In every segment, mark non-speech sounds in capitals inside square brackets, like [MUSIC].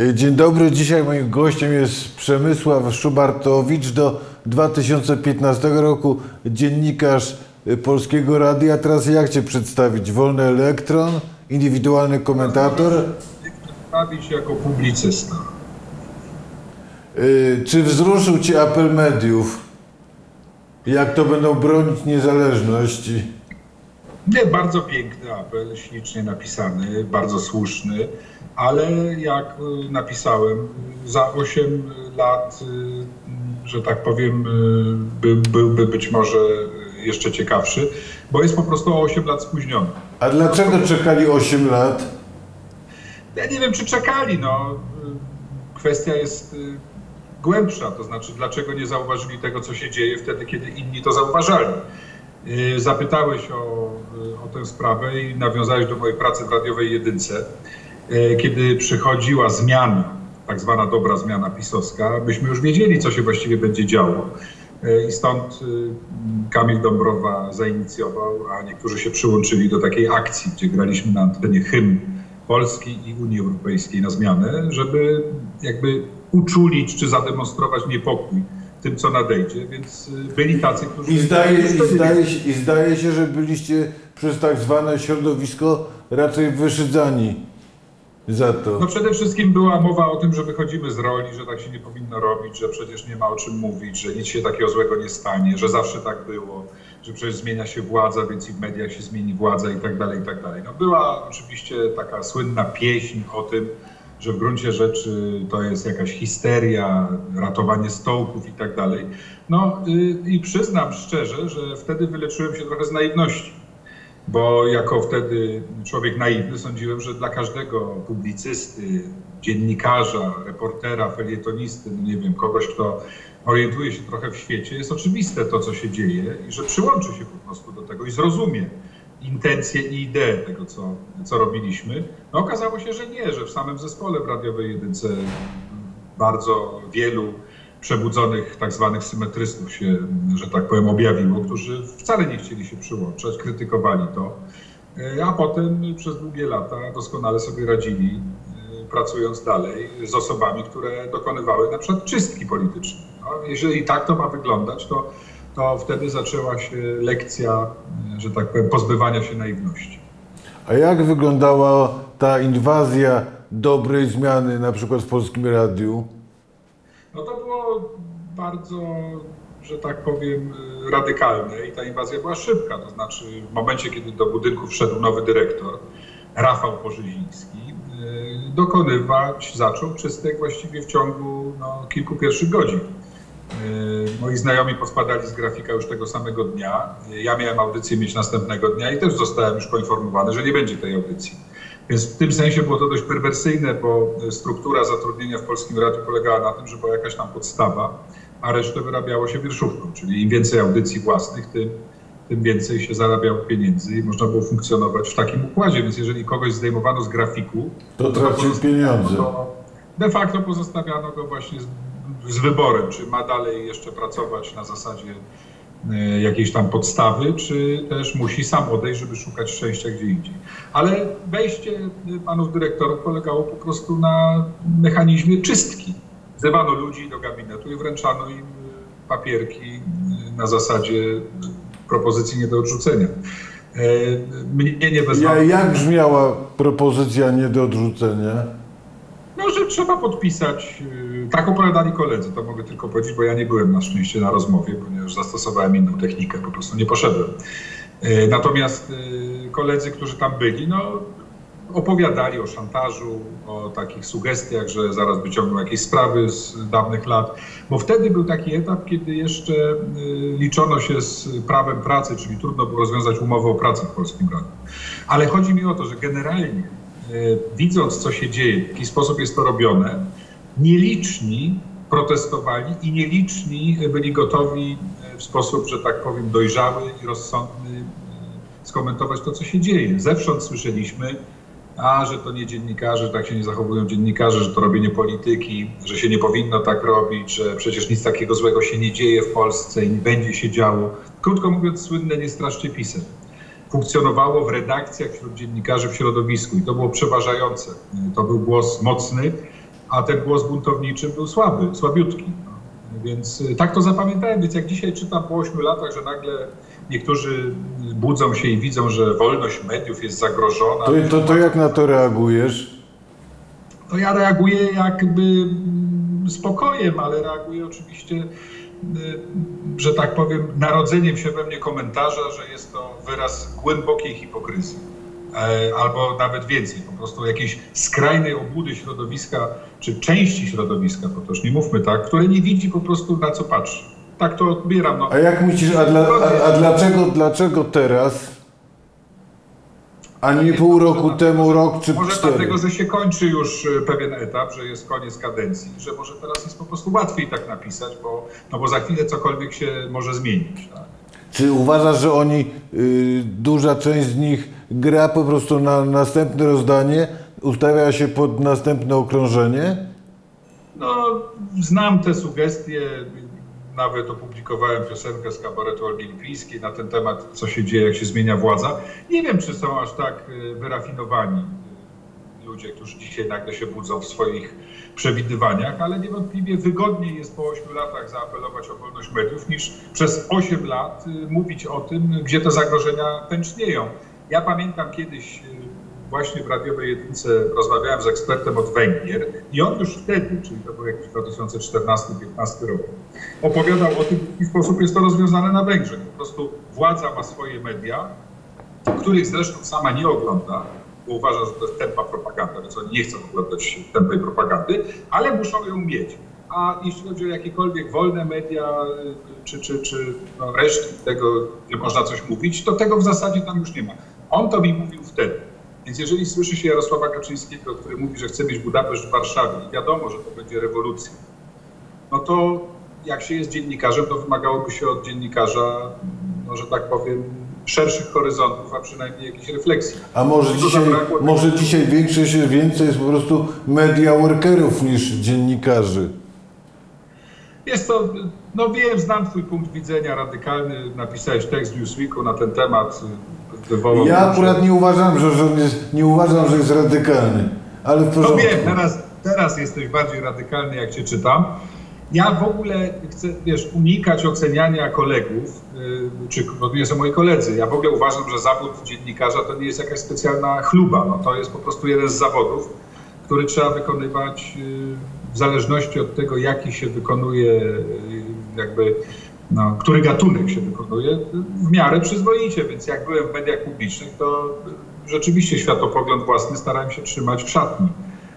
Y, Dzień dobry. Dzisiaj moim gościem jest Przemysław Szubartowicz. Do 2015 roku dziennikarz y, Polskiego Radia. Teraz jak Cię przedstawić? Wolny elektron? Indywidualny komentator? Przedstawić jako publicysta. Y, Czy wzruszył Cię apel mediów? Jak to będą bronić niezależności? Nie, bardzo piękny apel, ślicznie napisany, bardzo słuszny, ale jak y, napisałem, za 8 lat, y, że tak powiem, y, by, byłby być może jeszcze ciekawszy, bo jest po prostu o 8 lat spóźniony. A dlaczego czekali 8 lat? Ja nie wiem, czy czekali, no. Kwestia jest głębsza, to znaczy dlaczego nie zauważyli tego, co się dzieje wtedy, kiedy inni to zauważali. Zapytałeś o, o tę sprawę i nawiązałeś do mojej pracy w radiowej jedynce. Y, Kiedy przychodziła zmiana, tak zwana dobra zmiana pisowska, myśmy już wiedzieli, co się właściwie będzie działo. Y, I stąd y, Kamil Dąbrowa zainicjował, a niektórzy się przyłączyli do takiej akcji, gdzie graliśmy na antenie hymn Polski i Unii Europejskiej na zmianę, żeby jakby uczulić czy zademonstrować niepokój tym, co nadejdzie. Więc byli tacy, którzy... I zdaje, i, zdaje się, I zdaje się, że byliście przez tak zwane środowisko raczej wyszydzani za to. No przede wszystkim była mowa o tym, że wychodzimy z roli, że tak się nie powinno robić, że przecież nie ma o czym mówić, że nic się takiego złego nie stanie, że zawsze tak było, że przecież zmienia się władza, więc i w mediach się zmieni władza i tak dalej, i tak dalej. No była oczywiście taka słynna pieśń o tym, że w gruncie rzeczy to jest jakaś histeria, ratowanie stołków i tak dalej. No y, i przyznam szczerze, że wtedy wyleczyłem się trochę z naiwności. Bo jako wtedy człowiek naiwny sądziłem, że dla każdego publicysty, dziennikarza, reportera, felietonisty, no nie wiem, kogoś, kto orientuje się trochę w świecie, jest oczywiste to, co się dzieje i że przyłączy się po prostu do tego i zrozumie intencje i idee tego, co, co robiliśmy. No okazało się, że nie, że w samym zespole w radiowej jedynce bardzo wielu przebudzonych tak zwanych symetrystów się, że tak powiem, objawiło, którzy wcale nie chcieli się przyłączać, krytykowali to, E, a potem przez długie lata doskonale sobie radzili, e, pracując dalej z osobami, które dokonywały na przykład czystki polityczne. No, jeżeli tak to ma wyglądać, to, to wtedy zaczęła się lekcja, e, że tak powiem, pozbywania się naiwności. A jak wyglądała ta inwazja dobrej zmiany na przykład w Polskim Radiu? No to było bardzo, że tak powiem, y, radykalne i ta inwazja była szybka. To znaczy w momencie, kiedy do budynku wszedł nowy dyrektor, Rafał Porzyziński, y, dokonywać zaczął czystek właściwie w ciągu no, kilku pierwszych godzin. Y, Moi znajomi pospadali z grafika już tego samego dnia. Ja miałem audycję mieć następnego dnia i też zostałem już poinformowany, że nie będzie tej audycji. Więc w tym sensie było to dość perwersyjne, bo struktura zatrudnienia w Polskim Radiu polegała na tym, że była jakaś tam podstawa, a resztę wyrabiało się wierszówką, czyli im więcej audycji własnych, tym, tym więcej się zarabiało pieniędzy i można było funkcjonować w takim układzie. Więc jeżeli kogoś zdejmowano z grafiku, To tracił pieniądze. to de facto pozostawiano go właśnie z, z wyborem, czy ma dalej jeszcze pracować na zasadzie jakiejś tam podstawy, czy też musi sam odejść, żeby szukać szczęścia gdzie indziej. Ale wejście e, panów dyrektorów polegało po prostu na mechanizmie czystki. Wzywano ludzi do gabinetu i wręczano im e, papierki na zasadzie propozycji nie do odrzucenia. E, Mnie nie wezwano. Ja, jak brzmiała propozycja nie do odrzucenia? No, że trzeba podpisać. Tak opowiadali koledzy, to mogę tylko powiedzieć, bo ja nie byłem na szczęście na rozmowie, ponieważ zastosowałem inną technikę, po prostu nie poszedłem. Yy, Natomiast yy, koledzy, którzy tam byli, no, opowiadali o szantażu, o takich sugestiach, że zaraz wyciągną jakieś sprawy z dawnych lat, bo wtedy był taki etap, kiedy jeszcze yy, liczono się z prawem pracy, czyli trudno było rozwiązać umowę o pracę w Polskim Radiu. Ale chodzi mi o to, że generalnie e, widząc, co się dzieje, w jaki sposób jest to robione, nieliczni protestowali i nieliczni byli gotowi e, w sposób, że tak powiem, dojrzały i rozsądny e, skomentować to, co się dzieje. Zewsząd słyszeliśmy, a że to nie dziennikarze, że tak się nie zachowują dziennikarze, że to robienie polityki, że się nie powinno tak robić, że przecież nic takiego złego się nie dzieje w Polsce i nie będzie się działo. Krótko mówiąc, słynne nie straszcie pisem funkcjonowało w redakcjach wśród dziennikarzy w środowisku i to było przeważające. To był głos mocny a ten głos buntowniczy był słaby, słabiutki. No. Więc y, tak to zapamiętałem, więc jak dzisiaj czytam po 8 latach, że nagle niektórzy budzą się i widzą, że wolność mediów jest zagrożona, To, to, to jak na to reagujesz? to ja reaguję jakby mm, spokojem, ale reaguję oczywiście, y, że tak powiem, narodzeniem się we mnie komentarza, że jest to wyraz głębokiej hipokryzji. E, Albo nawet więcej, po prostu jakiejś skrajnej obłudy środowiska, czy części środowiska, bo to już nie mówmy tak, które nie widzi po prostu na co patrzy. Tak to odbieram. No. A jak myślisz, a, dla, a, a dlaczego, dlaczego teraz? A nie pół roku temu, rok czy Może cztery? dlatego, że się kończy już e, pewien etap, że jest koniec kadencji, że może teraz jest po prostu łatwiej tak napisać, bo, no bo za chwilę cokolwiek się może zmienić. Tak? Czy uważasz, że oni, y, duża część z nich gra po prostu na następne rozdanie, ustawia się pod następne okrążenie? No, znam te sugestie, nawet opublikowałem piosenkę z kabaretu Olgi Lipińskiej na ten temat, co się dzieje, jak się zmienia władza. Nie wiem, czy są aż tak e, wyrafinowani e, ludzie, którzy dzisiaj nagle się budzą w swoich przewidywaniach, ale niewątpliwie wygodniej jest po 8 latach zaapelować o wolność mediów, niż przez 8 lat e, mówić o tym, gdzie te zagrożenia pęcznieją. Ja pamiętam kiedyś e, właśnie w radiowej jedynce rozmawiałem z ekspertem od Węgier i on już wtedy, czyli to był jakiś 2014-2015 rok, opowiadał o tym, w jaki sposób jest to rozwiązane na Węgrzech. Po prostu władza ma swoje media, których zresztą sama nie ogląda, bo uważa, że to jest tempa propaganda, więc oni nie chcą oglądać tępej propagandy, ale muszą ją mieć. A jeśli chodzi o jakiekolwiek wolne media, y, czy, czy, czy no resztki tego, gdzie można coś mówić, to tego w zasadzie tam już nie ma. On to mi mówił wtedy. Więc jeżeli słyszy się Jarosława Kaczyńskiego, który mówi, że chce mieć Budapeszt w Warszawie i wiadomo, że to będzie rewolucja, no to jak się jest dziennikarzem, to wymagałoby się od dziennikarza, no, że tak powiem, szerszych horyzontów, a przynajmniej jakiejś refleksji. A może To dzisiaj, zabrakło- może dzisiaj większość, więcej jest po prostu media workerów niż dziennikarzy? Jest to, no wiem, znam twój punkt widzenia radykalny, napisałeś tekst w Newsweeku na ten temat, wywołał... Ja akurat nie uważam, że, że on jest, nie uważam, że jest radykalny, ale w No porządku. wiem, teraz, teraz jesteś bardziej radykalny, jak cię czytam. Ja w ogóle chcę, wiesz, unikać oceniania kolegów, yy, czy bo nie są moi koledzy. Ja w ogóle uważam, że zawód dziennikarza to nie jest jakaś specjalna chluba. No, to jest po prostu jeden z zawodów, który trzeba wykonywać yy, w zależności od tego, jaki się wykonuje, yy, jakby, no, który gatunek się wykonuje, w miarę przyzwoicie. Więc jak byłem w mediach publicznych, to rzeczywiście światopogląd własny starałem się trzymać w szatni.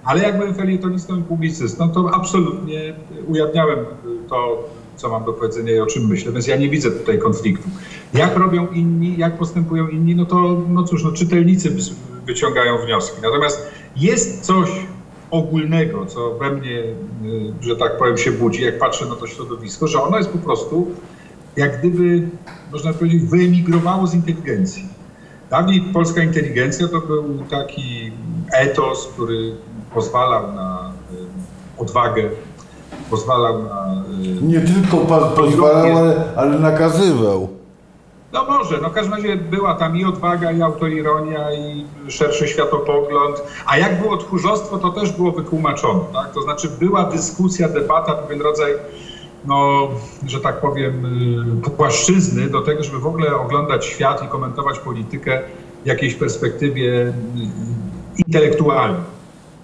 Ale jak byłem felietonistą i publicystą, to absolutnie ujawniałem to, co mam do powiedzenia i o czym myślę, więc ja nie widzę tutaj konfliktu. Jak robią inni, jak postępują inni, no to no cóż, no czytelnicy wyciągają wnioski. Natomiast jest coś ogólnego, co we mnie, y, że tak powiem, się budzi, jak patrzę na to środowisko, że ono jest po prostu jak gdyby, można powiedzieć, wyemigrowało z inteligencji. Dawniej polska inteligencja to był taki etos, który pozwalał na y, odwagę, pozwalał na. y, Nie tylko pozwalał, ale, ale nakazywał. No może, no w każdym razie była tam i odwaga, i autoironia, i szerszy światopogląd. A jak było tchórzostwo, to też było wytłumaczone. Tak? To znaczy była dyskusja, debata, pewien rodzaj, no, że tak powiem, y, płaszczyzny do tego, żeby w ogóle oglądać świat i komentować politykę w jakiejś perspektywie y, intelektualnej.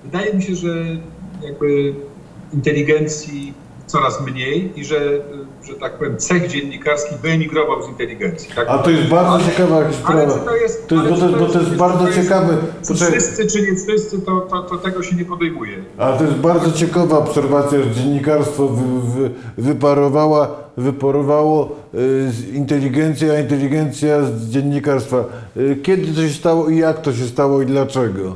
Wydaje mi się, że jakby inteligencji coraz mniej i że, że tak powiem, cech dziennikarski wyemigrował z inteligencji. Tak? A to jest bardzo ciekawa Ale sprawa. czy to jest, To jest, ale bo, to, bo to jest bardzo ciekawe. Wszyscy, czy nie wszyscy, to, to, to tego się nie podejmuje. ale to jest bardzo ciekawa obserwacja, że dziennikarstwo wy, wy, wyparowała, wyparowało y, inteligencja, a inteligencja z dziennikarstwa. Y, Kiedy to się stało i jak to się stało i dlaczego?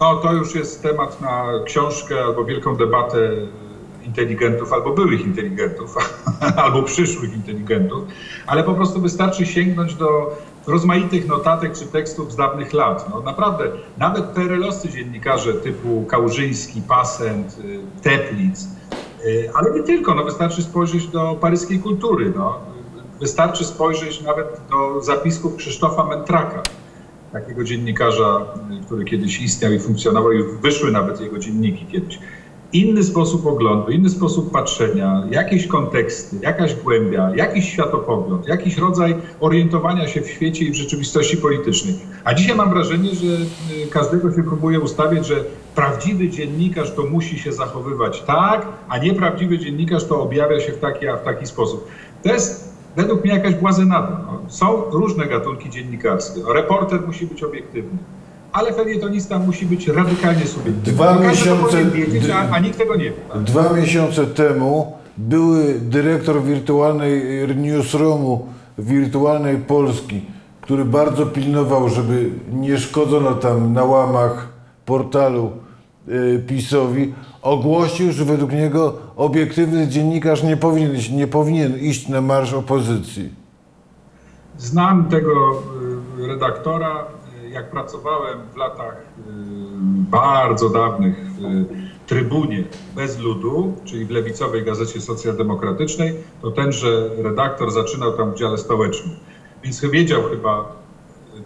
No, to już jest temat na książkę albo wielką debatę inteligentów, albo byłych inteligentów, [LAUGHS] albo przyszłych inteligentów, ale po prostu wystarczy sięgnąć do rozmaitych notatek czy tekstów z dawnych lat. No naprawdę, nawet PRL-owscy dziennikarze typu Kałużyński, Pasent, y, Teplic, y, ale nie tylko, no wystarczy spojrzeć do paryskiej kultury, no. wystarczy spojrzeć nawet do zapisków Krzysztofa Mentraka, takiego dziennikarza, y, który kiedyś istniał i funkcjonował i wyszły nawet jego dzienniki kiedyś. Inny sposób oglądu, inny sposób patrzenia, jakieś konteksty, jakaś głębia, jakiś światopogląd, jakiś rodzaj orientowania się w świecie i w rzeczywistości politycznej. A dzisiaj mam wrażenie, że y, każdego się próbuje ustawiać, że prawdziwy dziennikarz to musi się zachowywać tak, a nieprawdziwy dziennikarz to objawia się w taki, a w taki sposób. To jest według mnie jakaś błazenada. No, są różne gatunki dziennikarskie. Reporter musi być obiektywny ale felietonista musi być radykalnie subiektywny. Dwa miesiące- wiedzieć, a, a nikt tego nie wie. Tak? Dwa miesiące temu były dyrektor wirtualnej newsroomu wirtualnej Polski, który bardzo pilnował, żeby nie szkodzono tam na łamach portalu y, PiSowi, ogłosił, że według niego obiektywny dziennikarz nie powinien, iść- nie powinien iść na marsz opozycji. Znam tego y, redaktora, jak pracowałem w latach y, bardzo dawnych w Trybunie bez ludu, czyli w lewicowej gazecie socjaldemokratycznej, to tenże redaktor zaczynał tam w dziale stołecznym. Więc wiedział chyba,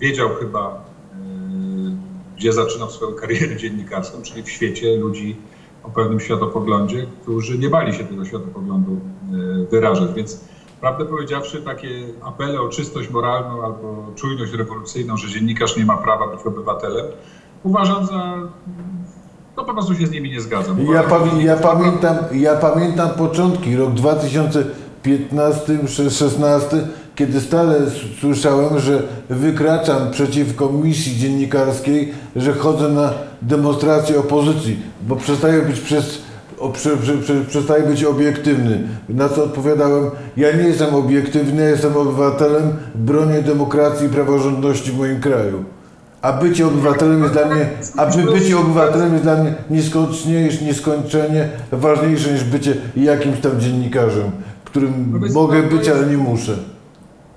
wiedział chyba, y, gdzie zaczynał swoją karierę dziennikarską, czyli w świecie ludzi o pewnym światopoglądzie, którzy nie bali się tego światopoglądu y, wyrażać. Więc prawdę powiedziawszy, takie apele o czystość moralną albo czujność rewolucyjną, że dziennikarz nie ma prawa być obywatelem, uważam za. No po prostu się z nimi nie zgadzam. Ja, że ja, pamiętam, ja pamiętam początki, rok 2015-16, kiedy stale słyszałem, że wykraczam przeciwko misji dziennikarskiej, że chodzę na demonstrację opozycji, bo przestaję być przez, o, prze, prze, prze, przestaję być obiektywny. Na co odpowiadałem, ja nie jestem obiektywny, ja jestem obywatelem, bronię demokracji i praworządności w moim kraju. A bycie obywatelem jest dla mnie, a by bycie obywatelem jest dla mnie nieskończenie, nieskończenie ważniejsze niż bycie jakimś tam dziennikarzem, którym No mogę być, ale nie muszę.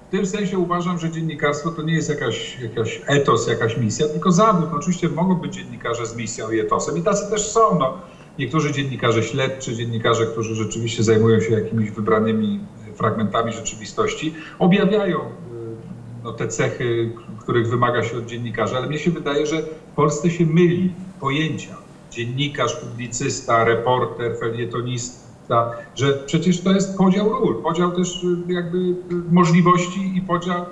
W tym sensie uważam, że dziennikarstwo to nie jest jakaś, jakaś etos, jakaś misja, tylko zawód. No, oczywiście mogą być dziennikarze z misją i etosem i tacy też są. No. Niektórzy dziennikarze śledczy, dziennikarze, którzy rzeczywiście zajmują się jakimiś wybranymi fragmentami rzeczywistości, objawiają y, no, te cechy, których wymaga się od dziennikarza, ale mnie się wydaje, że w Polsce się myli pojęcia. Dziennikarz, publicysta, reporter, felietonista, że przecież to jest podział ról, podział też y, jakby y, możliwości i podział,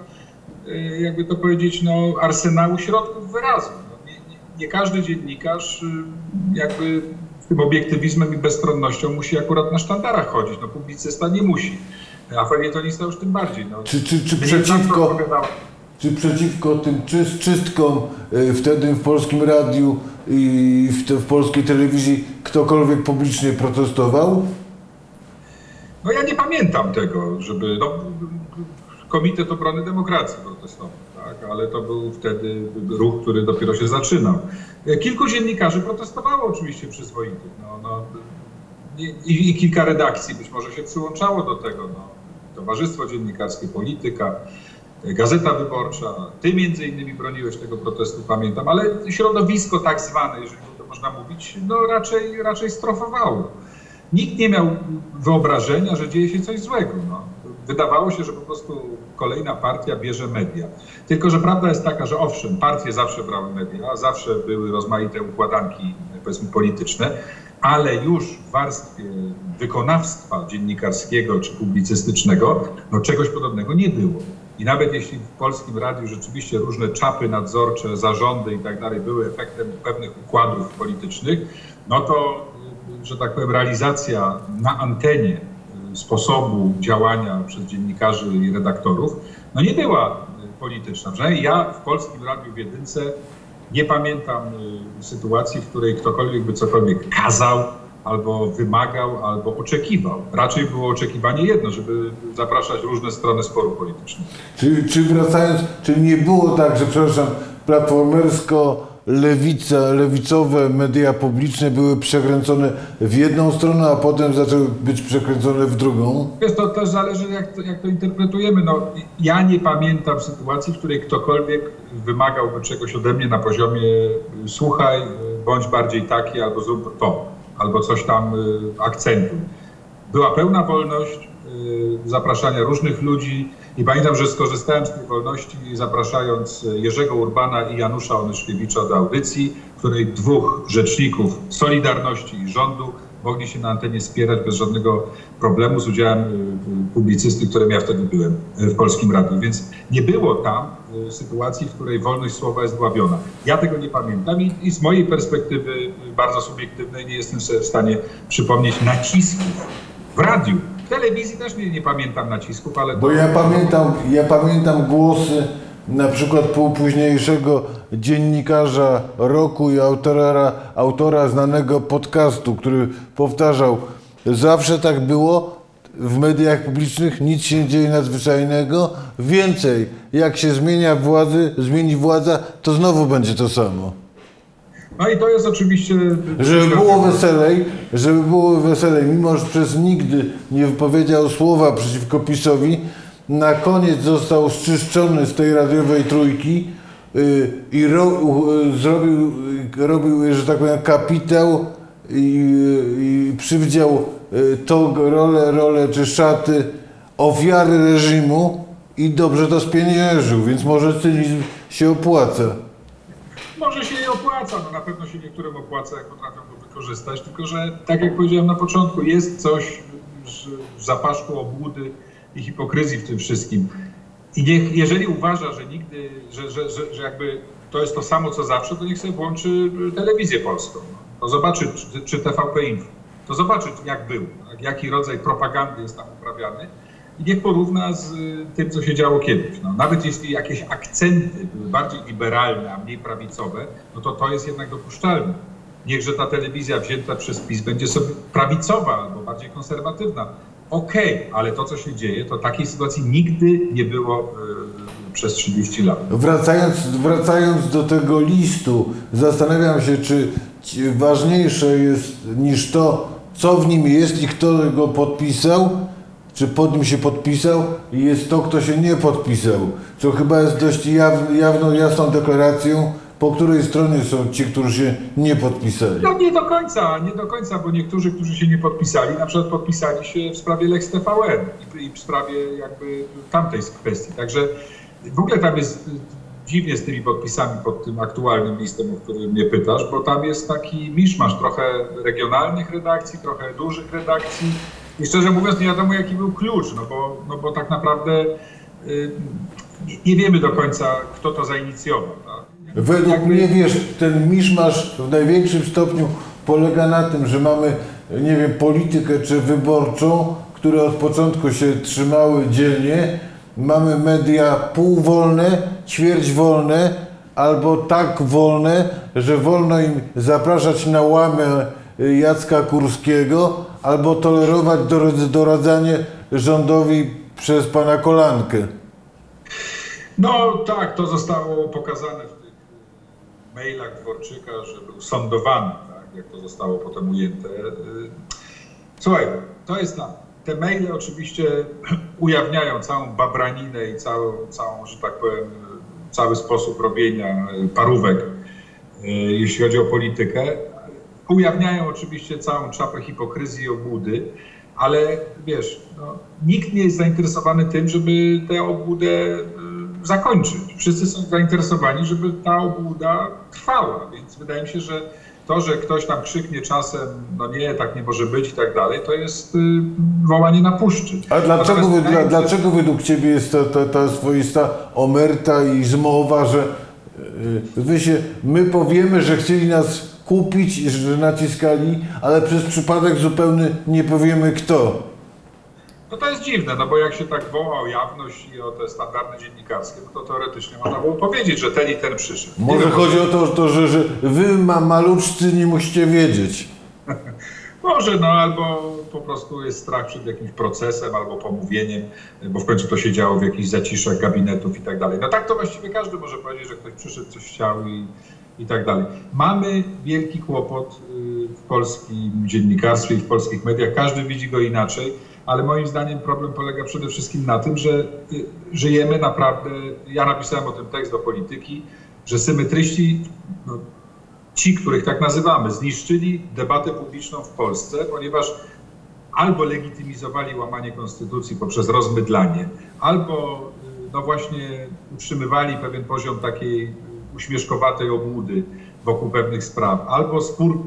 jakby to powiedzieć, no, arsenału środków wyrazu. No, nie, nie, nie każdy dziennikarz jakby tym obiektywizmem i bezstronnością musi akurat na sztandarach chodzić. No, publicysta nie musi, a felietonista już tym bardziej. No. Czy, czy, czy, przeciwko, czy przeciwko tym czyst, czystkom y, wtedy w polskim radiu i w, te, w polskiej telewizji ktokolwiek publicznie protestował? No ja nie pamiętam tego, żeby. No, Komitet Obrony Demokracji protestował, tak? ale to był wtedy ruch, który dopiero się zaczynał. Kilku dziennikarzy protestowało oczywiście przyzwoitych. No, no, i, I kilka redakcji być może się przyłączało do tego. No. Towarzystwo Dziennikarskie, Polityka, Gazeta Wyborcza. Ty między innymi broniłeś tego protestu, pamiętam, ale środowisko tak zwane, jeżeli to można mówić, no raczej, raczej strofowało. Nikt nie miał wyobrażenia, że dzieje się coś złego. No. Wydawało się, że po prostu kolejna partia bierze media. Tylko, że prawda jest taka, że owszem, partie zawsze brały media, zawsze były rozmaite układanki, powiedzmy, polityczne, ale już w warstwie wykonawstwa dziennikarskiego czy publicystycznego, no czegoś podobnego nie było. I nawet jeśli w polskim radiu rzeczywiście różne czapy nadzorcze, zarządy i tak dalej były efektem pewnych układów politycznych, no to, y, że tak powiem, realizacja na antenie sposobu działania przez dziennikarzy i redaktorów, no nie była y, polityczna. Przynajmniej ja w polskim radiu w Jedynce nie pamiętam y, sytuacji, w której ktokolwiek by cokolwiek kazał, albo wymagał, albo oczekiwał. Raczej było oczekiwanie jedno, żeby zapraszać różne strony sporu politycznego. Czy, czy wracając, czy nie było tak, że przepraszam, platformersko lewica, lewicowe media publiczne były przekręcone w jedną stronę, a potem zaczęły być przekręcone w drugą? Wiesz, to też zależy, jak to, jak to interpretujemy. No, ja nie pamiętam sytuacji, w której ktokolwiek wymagałby czegoś ode mnie na poziomie y, słuchaj, y, bądź bardziej taki, albo zrób to, albo coś tam y, akcentuj. Była pełna wolność zapraszania różnych ludzi i pamiętam, że skorzystałem z tej wolności zapraszając Jerzego Urbana i Janusza Onyszkiewicza do audycji, w której dwóch rzeczników Solidarności i rządu mogli się na antenie spierać bez żadnego problemu z udziałem y, y, publicysty, którym ja wtedy byłem y, w Polskim Radiu. Więc nie było tam y, sytuacji, w której wolność słowa jest dławiona. Ja tego nie pamiętam i, i z mojej perspektywy y, bardzo subiektywnej nie jestem sobie w stanie przypomnieć nacisków w radiu. W telewizji też nie, nie pamiętam nacisków, ale Bo to, ja pamiętam, ja pamiętam głosy na przykład późniejszego dziennikarza roku i autora, autora znanego podcastu, który powtarzał, zawsze tak było, w mediach publicznych nic się nie dzieje nadzwyczajnego, więcej, jak się zmienia władzy, zmieni władza, to znowu będzie to samo. No i to jest oczywiście... Żeby było weselej, żeby było weselej, mimo że przez nigdy nie wypowiedział słowa przeciwko PiSowi, na koniec został zczyszczony z tej radiowej trójki yy, i ro, yy, zrobił, yy, robił, że tak powiem, kapitał i, i przywdział tą rolę, rolę czy szaty ofiary reżimu i dobrze to spieniężył, więc może cynizm się opłaca. Może się nie opłaca, no na pewno się niektórym opłaca, jak potrafią go wykorzystać, tylko że tak jak powiedziałem na początku, jest coś w zapaszku obłudy i hipokryzji w tym wszystkim. I niech, jeżeli uważa, że nigdy, że, że, że, że jakby to jest to samo co zawsze, to niech sobie włączy telewizję polską. To zobaczy, czy, czy TVP Info. To zobaczy, jak był, jaki rodzaj propagandy jest tam uprawiany i niech porówna z y, tym, co się działo kiedyś. No, nawet jeśli jakieś akcenty były bardziej liberalne, a mniej prawicowe, no to to jest jednak dopuszczalne. Niechże ta telewizja wzięta przez PiS będzie sobie prawicowa albo bardziej konserwatywna. Okej, ale to, co się dzieje, to takiej sytuacji nigdy nie było y, przez 30 lat. Wracając, wracając do tego listu, zastanawiam się, czy ważniejsze jest niż to, co w nim jest i kto go podpisał, czy pod nim się podpisał, jest to, kto się nie podpisał. Co chyba jest dość jaw, jawną, jasną deklaracją, po której stronie są ci, którzy się nie podpisali. No nie do końca, nie do końca, bo niektórzy, którzy się nie podpisali, na przykład podpisali się w sprawie Lex TVN i, i w sprawie jakby tamtej kwestii. Także w ogóle tam jest y, dziwnie z tymi podpisami pod tym aktualnym listem, o który mnie pytasz, bo tam jest taki miszmasz trochę regionalnych redakcji, trochę dużych redakcji i szczerze mówiąc nie wiadomo jaki był klucz, no bo, no bo tak naprawdę y, nie- nie wiemy do końca kto to zainicjował. Tak? Według Jakby- mnie, wiesz, ten miszmasz w największym stopniu polega na tym, że mamy, nie wiem, politykę czy wyborczą, które od początku się trzymały dzielnie. Mamy media półwolne, ćwierć wolne, albo tak wolne, że wolno im zapraszać na łamę y, Jacka Kurskiego, albo tolerować doradz- doradzanie rządowi przez pana Kolankę. No tak, to zostało pokazane w tych y, mailach Dworczyka, że był sądowany, tak, jak to zostało potem ujęte. Y, Słuchaj, to jest tam. Te maile oczywiście [CLEARS THROAT] ujawniają całą babraninę i całą, całą że tak powiem, cały sposób robienia y, parówek, jeśli chodzi o politykę. Ujawniają oczywiście całą czapę hipokryzji i obłudy, ale wiesz, no, nikt nie jest zainteresowany tym, żeby tę obłudę y, zakończyć. Wszyscy są zainteresowani, żeby ta obłuda trwała, więc wydaje mi się, że to, że ktoś tam krzyknie czasem, no nie, tak nie może być i tak dalej, to jest y, wołanie na puszczy. A dlaczego, wy, dla, się- dlaczego według Ciebie jest ta, ta, ta swoista omerta i zmowa, że yy, wy się, my powiemy, że chcieli nas kupić, że naciskali, ale przez przypadek zupełny nie powiemy kto. No to jest dziwne, no bo jak się tak woła o jawność i o te standardy dziennikarskie, no to teoretycznie można było powiedzieć, że ten i ten przyszedł. Nie Może wiem, chodzi o to, to że, że wy ma, maluczcy nie musicie wiedzieć. [LAUGHS] Może, no albo po prostu jest strach przed jakimś procesem albo pomówieniem, bo w końcu to się działo w jakichś zaciszach gabinetów i tak dalej. No tak to właściwie każdy może powiedzieć, że ktoś przyszedł, coś chciał i, i tak dalej. Mamy wielki kłopot y, w polskim dziennikarstwie i w polskich mediach. Każdy widzi go inaczej, ale moim zdaniem problem polega przede wszystkim na tym, że y, żyjemy naprawdę, ja napisałem o tym tekst do polityki, że symetryści, no, ci, których tak nazywamy, zniszczyli debatę publiczną w Polsce, ponieważ albo legitymizowali łamanie konstytucji poprzez rozmydlanie, albo y, no właśnie utrzymywali pewien poziom takiej uśmieszkowatej obłudy wokół pewnych spraw, albo spór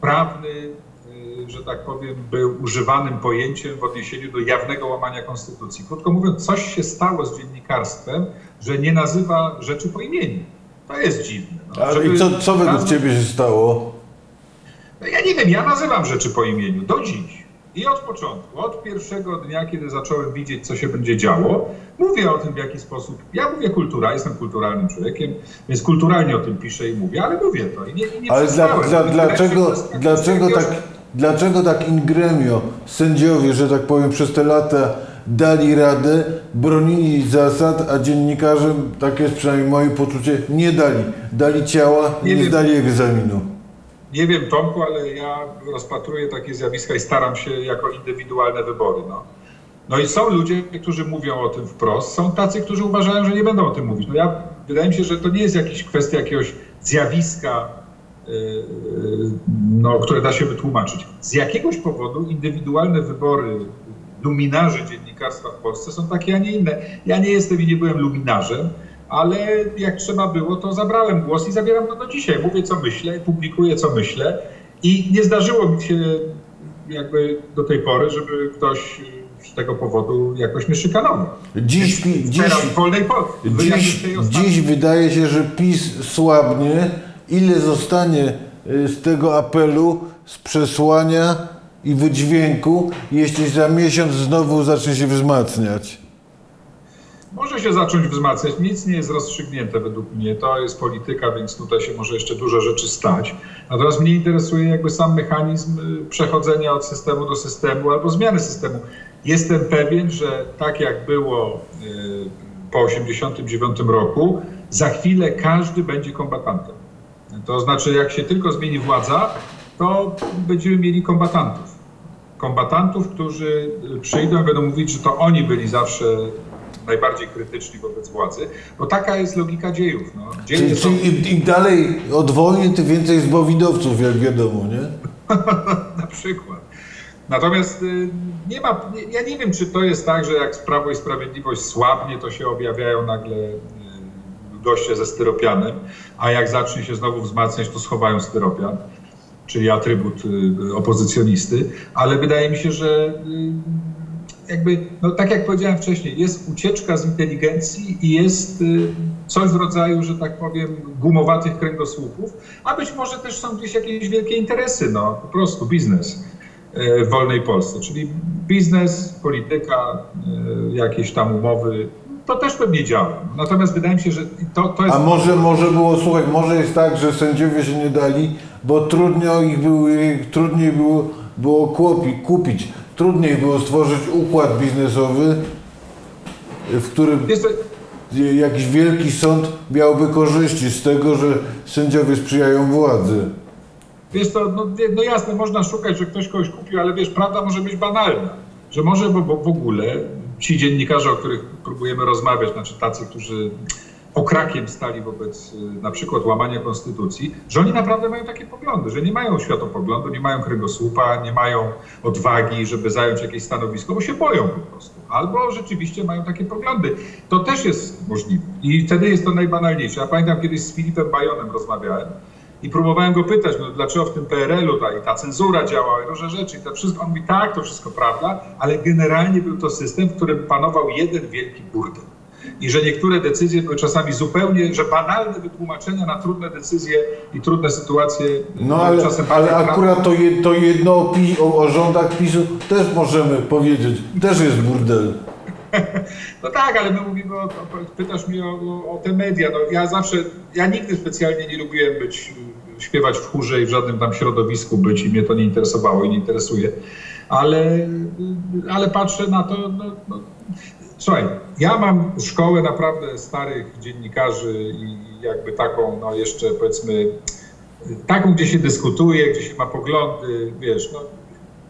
prawny, y, że tak powiem, był używanym pojęciem w odniesieniu do jawnego łamania konstytucji. Krótko mówiąc, coś się stało z dziennikarstwem, że nie nazywa rzeczy po imieniu. To jest dziwne. No, Ale i co, co według nazwać- ciebie się stało? no ja nie wiem, ja nazywam rzeczy po imieniu do dziś. I od początku, od pierwszego dnia, kiedy zacząłem widzieć, co się będzie działo, mówię o tym, w jaki sposób. Ja mówię kultura, jestem kulturalnym człowiekiem, więc kulturalnie o tym piszę i mówię, ale mówię to i nie, i nie Ale dla, dla, dlaczego, dlaczego, tak, dlaczego tak in gremio sędziowie, że tak powiem, przez te lata dali radę, bronili zasad, a dziennikarze, tak jest przynajmniej moje poczucie, nie dali. Dali ciała, Nie nie wiem. zdali egzaminu. Nie wiem, Tomku, ale ja rozpatruję takie zjawiska i staram się jako indywidualne wybory. No. no i są ludzie, którzy mówią o tym wprost, są tacy, którzy uważają, że nie będą o tym mówić. No ja, wydaje mi się, że to nie jest jakaś kwestia jakiegoś zjawiska, yy, no, które da się wytłumaczyć. Z jakiegoś powodu indywidualne wybory luminarzy dziennikarstwa w Polsce są takie, a nie inne. Ja nie jestem i nie byłem luminarzem, ale jak trzeba było, to zabrałem głos i zabieram go do dzisiaj. Mówię, co myślę, publikuję, co myślę i nie zdarzyło mi się jakby do tej pory, żeby ktoś z tego powodu jakoś mnie szykanował. Dziś, dziś, wolnej dziś, dziś wydaje się, że PiS słabnie. Ile zostanie y, z tego apelu, z przesłania i wydźwięku, jeśli za miesiąc znowu zacznie się wzmacniać? Może się zacząć wzmacniać. Nic nie jest rozstrzygnięte według mnie. To jest polityka, więc tutaj się może jeszcze dużo rzeczy stać. Natomiast mnie interesuje jakby sam mechanizm y, przechodzenia od systemu do systemu albo zmiany systemu. Jestem pewien, że tak jak było y, po 1989 roku, za chwilę każdy będzie kombatantem. To znaczy, jak się tylko zmieni władza, to będziemy mieli kombatantów. Kombatantów, którzy przyjdą i będą mówić, że to oni byli zawsze najbardziej krytyczni wobec władzy, bo taka jest logika dziejów. No. Dzieje Czyli, są, czyli im, dalej od wojny, tym więcej zbowidowców, jak wiadomo, nie? [LAUGHS] na przykład. Natomiast y, nie ma, ja nie wiem, czy to jest tak, że jak Prawo i Sprawiedliwość słabnie, to się objawiają nagle y, goście ze styropianem, a jak zacznie się znowu wzmacniać, to schowają styropian, czyli atrybut y, opozycjonisty, ale wydaje mi się, że jakby, no tak jak powiedziałem wcześniej, jest ucieczka z inteligencji i jest y, coś w rodzaju, że tak powiem, gumowatych kręgosłupów, a być może też są gdzieś jakieś wielkie interesy, no po prostu biznes y, w wolnej Polsce, czyli biznes, polityka, y, jakieś tam umowy, to też pewnie działa. Natomiast wydaje mi się, że to, to jest... A może, może było, słuchaj, może jest tak, że sędziowie się nie dali, bo trudniej ich było, trudniej było, było kupić, trudniej było stworzyć układ biznesowy, w którym jakiś wielki sąd miałby korzyści z tego, że sędziowie sprzyjają władzy. Wiesz to, no, no jasne, można szukać, że ktoś kogoś kupił, ale wiesz, prawda może być banalna. Że może bo, bo w ogóle ci dziennikarze, o których próbujemy rozmawiać, znaczy tacy, którzy okrakiem stali wobec y, na przykład łamania konstytucji, że oni naprawdę mają takie poglądy, że nie mają światopoglądu, nie mają kręgosłupa, nie mają odwagi, żeby zająć jakieś stanowisko, bo się boją po prostu. Albo rzeczywiście mają takie poglądy. To też jest możliwe. I wtedy jest to najbanalniejsze. Ja pamiętam kiedyś z Filipem Bajonem rozmawiałem i próbowałem go pytać, no dlaczego w tym PRL-u ta, i ta cenzura działała, i różne rzeczy, i to wszystko. On mówi, tak, to wszystko prawda, ale generalnie był to system, w którym panował jeden wielki burdel. I że niektóre decyzje były czasami zupełnie, że banalne wytłumaczenia na trudne decyzje i trudne sytuacje. No były ale, czasem ale akurat to, je, to jedno o, o, o rządach PiSu też możemy powiedzieć, też jest burdel. [LAUGHS] No tak, ale my mówimy o, pytasz mnie o, o, te media. No ja zawsze, ja nigdy specjalnie nie lubiłem być, śpiewać w chórze i w żadnym tam środowisku być i mnie to nie interesowało i nie interesuje. Ale, ale patrzę na to, no, no. Słuchaj, ja mam szkołę naprawdę starych dziennikarzy i jakby taką, no jeszcze powiedzmy, taką, gdzie się dyskutuje, gdzie się ma poglądy, wiesz, no,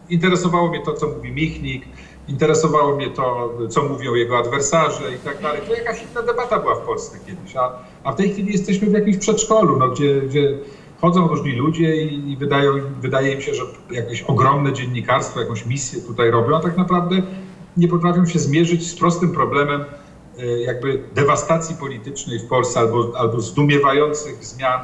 interesowało mnie to, co mówi Michnik, interesowało mnie to, co mówią jego adwersarze i tak dalej. To jakaś inna debata była w Polsce kiedyś, a, a w tej chwili jesteśmy w jakimś przedszkolu, no, gdzie, gdzie chodzą różni ludzie i, i wydają, wydaje im się, że jakieś ogromne dziennikarstwo, jakąś misję tutaj robią, a tak naprawdę nie potrafią się zmierzyć z prostym problemem e, jakby dewastacji politycznej w Polsce albo, albo zdumiewających zmian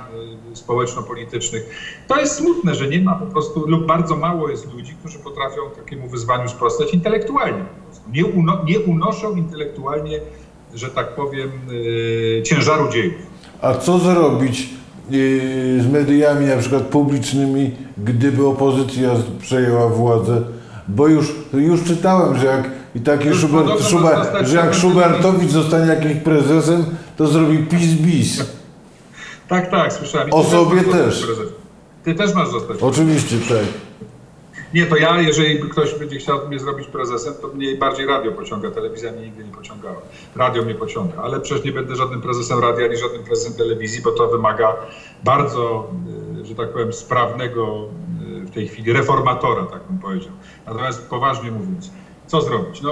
e, społeczno-politycznych. To jest smutne, że nie ma po prostu lub bardzo mało jest ludzi, którzy potrafią takiemu wyzwaniu sprostać intelektualnie. Nie, uno, nie unoszą intelektualnie, że tak powiem, e, ciężaru dziejów. A co zrobić z mediami na przykład publicznymi, gdyby opozycja przejęła władzę? Bo już, już czytałem, że jak i ma Schubert, zostać że jak szefem Schubertowicz zostanie jakimś prezesem, to zrobi pis-bis. [LAUGHS] Tak, tak, słyszałem. I ty O sobie masz zostać też. Ty też masz zostać. Oczywiście tak. Nie, to ja, jeżeli ktoś będzie chciał mnie zrobić prezesem, to mnie bardziej radio pociąga. Telewizja mnie nigdy nie pociągała. Radio mnie pociąga, ale przecież nie będę żadnym prezesem radia ani żadnym prezesem telewizji, bo to wymaga bardzo, y, że tak powiem, sprawnego y, w tej chwili reformatora, tak bym powiedział. Natomiast poważnie mówiąc, co zrobić? No,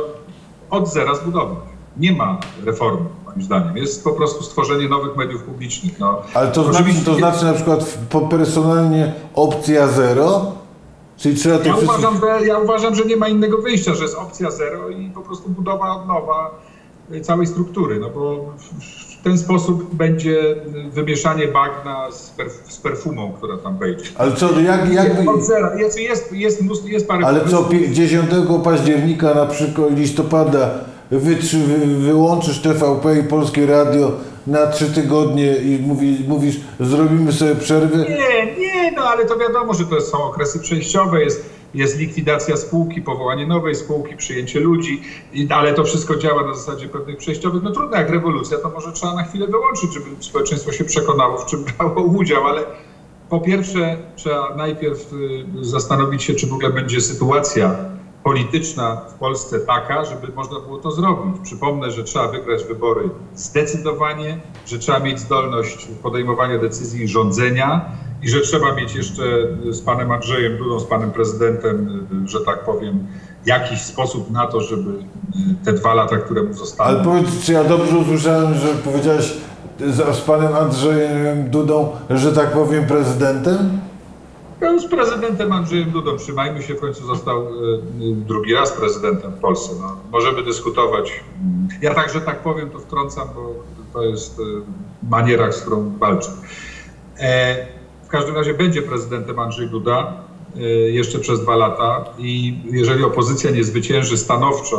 od zera zbudować. Nie ma reformy, moim zdaniem. Jest po prostu stworzenie nowych mediów publicznych. No, Ale to znaczy, to znaczy na przykład personalnie opcja zero? Czyli trzeba Ja wszystko... uważam, że, ja uważam, że nie ma innego wyjścia, że jest opcja zero i po prostu budowa od nowa y, całej struktury, no bo w, ten sposób będzie wymieszanie bagna z, perf- z perfumą, która tam wejdzie. Ale co, jak, jak, zera. Jest, jest, jest, mnóstwo, jest parę ale co, pomysłów. pie- 10 października na przykład listopada wytrzy, wy, wyłączysz TVP i Polskie Radio na trzy tygodnie i mówi, mówisz, zrobimy sobie przerwę? Nie, nie, no ale to wiadomo, że to są okresy przejściowe, jest, jest likwidacja spółki, powołanie nowej spółki, przyjęcie ludzi, ale to wszystko działa na zasadzie pewnych przejściowych. No trudno, jak rewolucja, to może trzeba na chwilę wyłączyć, żeby społeczeństwo się przekonało, w czym [LAUGHS] brało udział, ale po pierwsze trzeba najpierw y, zastanowić się, czy w ogóle będzie sytuacja polityczna w Polsce taka, żeby można było to zrobić. Przypomnę, że trzeba wygrać wybory zdecydowanie, że trzeba mieć zdolność podejmowania decyzji i rządzenia i że trzeba mieć jeszcze z panem Andrzejem Dudą, z panem prezydentem, że tak powiem, jakiś sposób na to, żeby te dwa lata, które mu zostały. Ale powiedz, czy ja dobrze usłyszałem, że powiedziałeś z, panem Andrzejem Dudą, że tak powiem prezydentem? No, z prezydentem Andrzejem Dudą, trzymajmy się, w końcu został y, drugi raz prezydentem w Polsce. No, możemy dyskutować. Ja także tak powiem, to wtrącam, bo to jest y, maniera, z którą walczę. E, w każdym razie będzie prezydentem Andrzej Duda y, jeszcze przez dwa lata i jeżeli opozycja nie zwycięży stanowczo,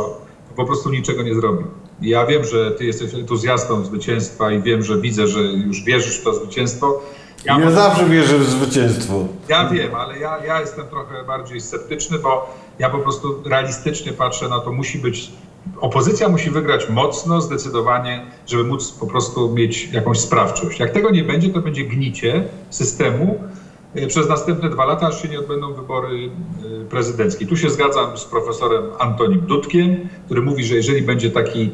to po prostu niczego nie zrobi. Ja wiem, że ty jesteś entuzjastą zwycięstwa i wiem, że widzę, że już wierzysz w to zwycięstwo. Ja, może- zawsze wierzę w zwycięstwo. ja wiem, ale ja, ja jestem trochę bardziej sceptyczny, bo ja po prostu realistycznie patrzę na to, musi być. Opozycja musi wygrać mocno, zdecydowanie, żeby móc po prostu mieć jakąś sprawczość. Jak tego nie będzie, to będzie gnicie systemu y, przez następne dwa lata, aż się nie odbędą wybory y, prezydenckie. Tu się zgadzam z profesorem Antonim Dudkiem, który mówi, że jeżeli będzie taki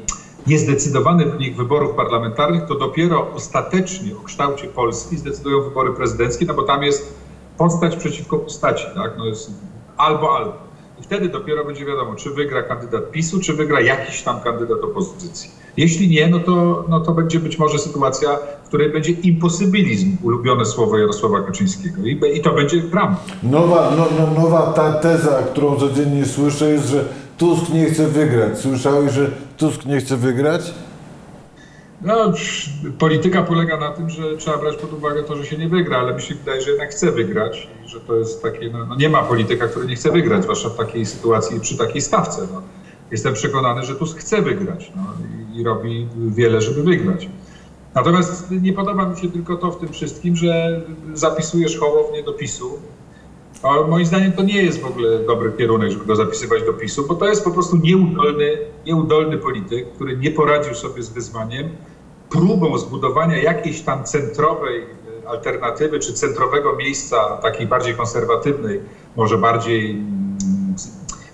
niezdecydowany wynik wyborów parlamentarnych, to dopiero ostatecznie o kształcie Polski zdecydują wybory prezydenckie, no bo tam jest postać przeciwko postaci, tak? No jest albo albo. I wtedy dopiero będzie wiadomo, czy wygra kandydat PiSu, czy wygra jakiś tam kandydat opozycji. Jeśli nie, no to, no to będzie być może sytuacja, w której będzie imposybilizm, ulubione słowo Jarosława Kaczyńskiego. I, i to będzie prawda. Nowa, no, no, nowa ta teza, którą codziennie słyszę jest, że Tusk nie chce wygrać. Słyszałeś, że Tusk nie chce wygrać? No, polityka polega na tym, że trzeba brać pod uwagę to, że się nie wygra, ale mi się wydaje, że jednak chce wygrać i że to jest takie, no, no nie ma polityka, który nie chce wygrać, zwłaszcza w takiej sytuacji, przy takiej stawce. No. Jestem przekonany, że Tusk chce wygrać no, i, i robi wiele, żeby wygrać. Natomiast nie podoba mi się tylko to w tym wszystkim, że zapisujesz Hołownię do PiSu. A moim zdaniem to nie jest w ogóle dobry kierunek, żeby go zapisywać do PiSu, bo to jest po prostu nieudolny, nieudolny polityk, który nie poradził sobie z wyzwaniem, próbą zbudowania jakiejś tam centrowej e, alternatywy, czy centrowego miejsca, takiej bardziej konserwatywnej, może bardziej mm,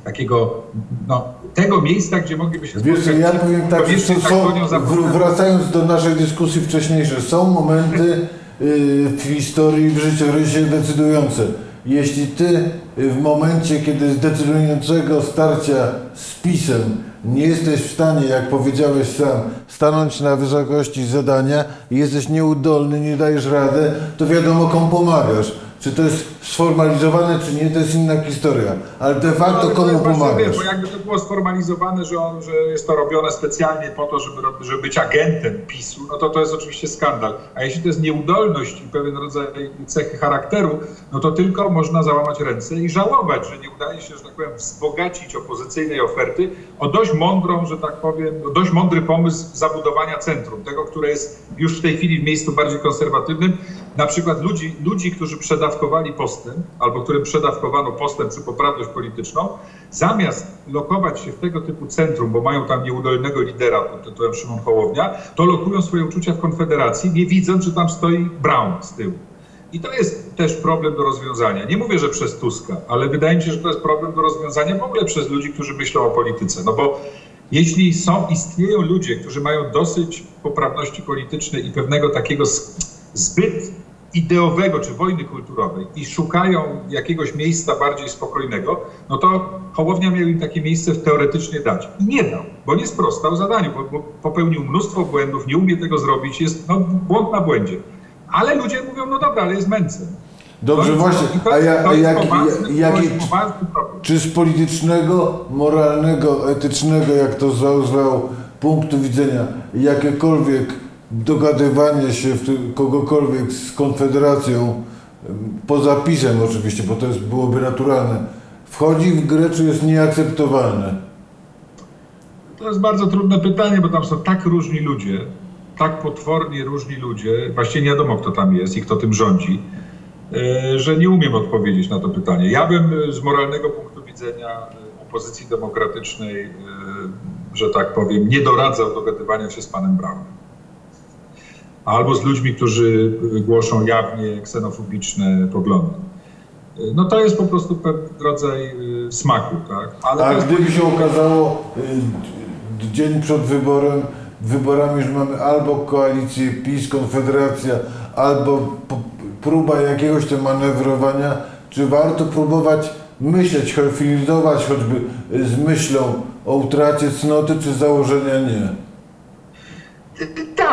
takiego, no, tego miejsca, gdzie mogliby się Wiesz, spotkać ja powiem tak, że tak są, wr- wracając do naszej dyskusji wcześniejszej, są momenty y, w historii, w życiorysie decydujące. Jeśli ty w momencie, kiedy z decydującego starcia z PiSem nie jesteś w stanie, jak powiedziałeś sam, stanąć na wysokości zadania jesteś nieudolny, nie dajesz radę, to wiadomo komu pomagasz. Czy to jest sformalizowane, czy nie, to jest inna historia. Ale de facto to komu właśnie, pomagasz? Bo jakby to było sformalizowane, że, on, że jest to robione specjalnie po to, żeby, żeby być agentem PiSu, no to to jest oczywiście skandal. A jeśli to jest nieudolność i pewien rodzaj cechy charakteru, no to tylko można załamać ręce i żałować, że nie udaje się, że tak powiem, wzbogacić opozycyjnej oferty o dość mądrą, że tak powiem, o dość mądry pomysł zabudowania centrum, tego, które jest już w tej chwili w miejscu bardziej konserwatywnym. Na przykład ludzi, ludzi którzy przedawkowali postęp, albo którym przedawkowano postęp czy poprawność polityczną, zamiast lokować się w tego typu centrum, bo mają tam nieudolnego lidera pod tytułem Szymon Hołownia, to lokują swoje uczucia w Konfederacji, nie widząc, że tam stoi Brown z tyłu. I to jest też problem do rozwiązania. Nie mówię, że przez Tuska, ale wydaje mi się, że to jest problem do rozwiązania w ogóle przez ludzi, którzy myślą o polityce. No bo jeśli są, istnieją ludzie, którzy mają dosyć poprawności politycznej i pewnego takiego zbyt ideowego czy wojny kulturowej i szukają jakiegoś miejsca bardziej spokojnego, no to Hołownia miał im takie miejsce teoretycznie dać. I nie dał, bo nie sprostał zadaniu, bo, bo popełnił mnóstwo błędów, nie umie tego zrobić, jest no, błąd na błędzie. Ale ludzie mówią, no dobra, ale jest męcem. Dobrze, to, właśnie. to, A ja, to jak, poważny, jak, jak, czy z politycznego, moralnego, etycznego, jak to zwał punktu widzenia, jakiekolwiek dogadywanie się kogokolwiek z Konfederacją, poza pisem oczywiście, bo to jest, byłoby naturalne, wchodzi w grę, czy jest nieakceptowalne? To jest bardzo trudne pytanie, bo tam są tak różni ludzie, tak potwornie różni ludzie, właściwie nie wiadomo, kto tam jest i kto tym rządzi, e, że nie umiem odpowiedzieć na to pytanie. Ja bym e, z moralnego punktu widzenia e, opozycji demokratycznej, że tak powiem, nie doradzał dogadywania się z panem Braunem. Albo z ludźmi, którzy e, głoszą jawnie ksenofobiczne poglądy. E, No to jest po prostu pewien rodzaj e, smaku, tak? Ale A jest gdyby się okazało y, dzień przed wyborem, wyborami, że mamy albo koalicję PiS, Konfederacja, albo próba jakiegoś tam manewrowania, czy warto próbować myśleć, flirtować choćby y, z myślą o utracie cnoty, czy założenia nie?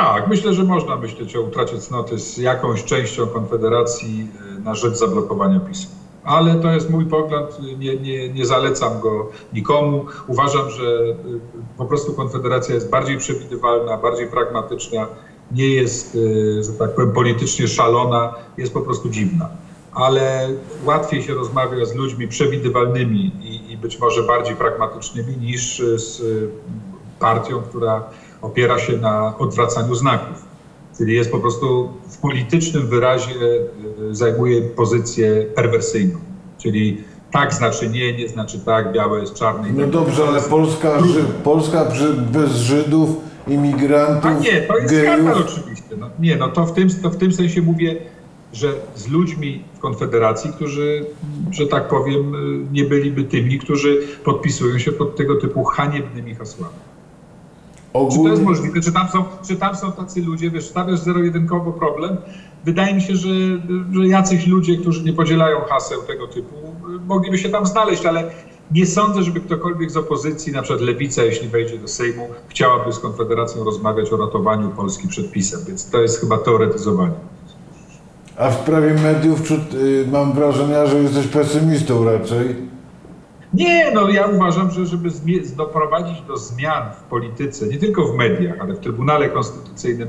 Tak, myślę, że można myśleć o utracie cnoty z jakąś częścią Konfederacji y, na rzecz zablokowania PiSu. Ale to jest mój pogląd, nie, nie, nie zalecam go nikomu. Uważam, że y, po prostu Konfederacja jest bardziej przewidywalna, bardziej pragmatyczna, nie jest, y, że tak powiem, politycznie szalona, jest po prostu dziwna. Ale łatwiej się rozmawia z ludźmi przewidywalnymi i, i być może bardziej pragmatycznymi niż z partią, która opiera się na odwracaniu znaków. Czyli jest po prostu w politycznym wyrazie y, zajmuje pozycję perwersyjną. Czyli tak znaczy nie, nie znaczy tak, białe jest czarne. No tak dobrze, ale Polska, Ży- Polska przy- bez Żydów, imigrantów, A nie, to jest gejów, skandal oczywiście. No, nie, no to w, tym, to w tym sensie mówię, że z ludźmi w Konfederacji, którzy, że tak powiem, y, nie byliby tymi, którzy podpisują się pod tego typu haniebnymi hasłami. Czy to jest ogólnie... możliwe? Czy tam są, czy tam są tacy ludzie, wiesz, stawiasz zero-jedynkowo problem? Wydaje mi się, że, że jacyś ludzie, którzy nie podzielają haseł tego typu, mogliby się tam znaleźć, ale nie sądzę, żeby ktokolwiek z opozycji, na przykład Lewica, jeśli wejdzie do Sejmu, chciałaby z Konfederacją rozmawiać o ratowaniu Polski przed PiSem, więc to jest chyba teoretyzowanie. A w sprawie mediów czut- y, mam wrażenie, że jesteś pesymistą raczej. Nie, no ja uważam, że żeby doprowadzić do zmian w polityce, nie tylko w mediach, ale w Trybunale Konstytucyjnym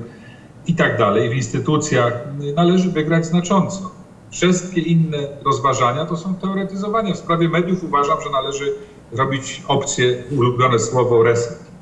i tak dalej, w instytucjach, należy wygrać znacząco. Wszystkie inne rozważania to są teoretyzowania. W sprawie mediów uważam, że należy robić opcję, ulubione słowo reset.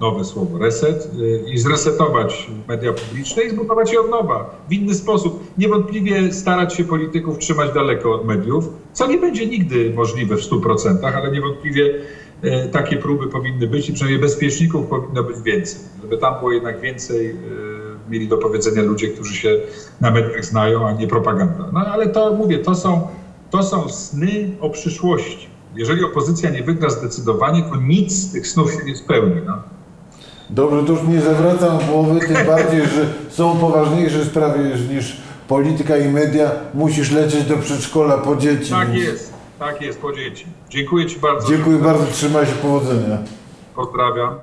Nowe słowo reset y, i zresetować media publiczne i zbudować je od nowa w inny sposób. Niewątpliwie starać się polityków trzymać daleko od mediów, co nie będzie nigdy możliwe w 100%, ale niewątpliwie e, takie próby powinny być i przynajmniej bezpieczników powinno być więcej, żeby tam było jednak więcej, e, mieli do powiedzenia ludzie, którzy się na mediach znają, a nie propaganda. No ale to mówię, to są, to są sny o przyszłości. Jeżeli opozycja nie wygra zdecydowanie, to nic z tych snów się nie spełni. No. Dobrze, to już nie zawracam głowy, tym [LAUGHS] bardziej, że są poważniejsze sprawy niż polityka i media. Musisz lecieć do przedszkola po dzieci. Tak więc jest, tak jest, po dzieci. Dziękuję Ci bardzo. Dziękuję bardzo, trzymaj się, powodzenia. Pozdrawiam.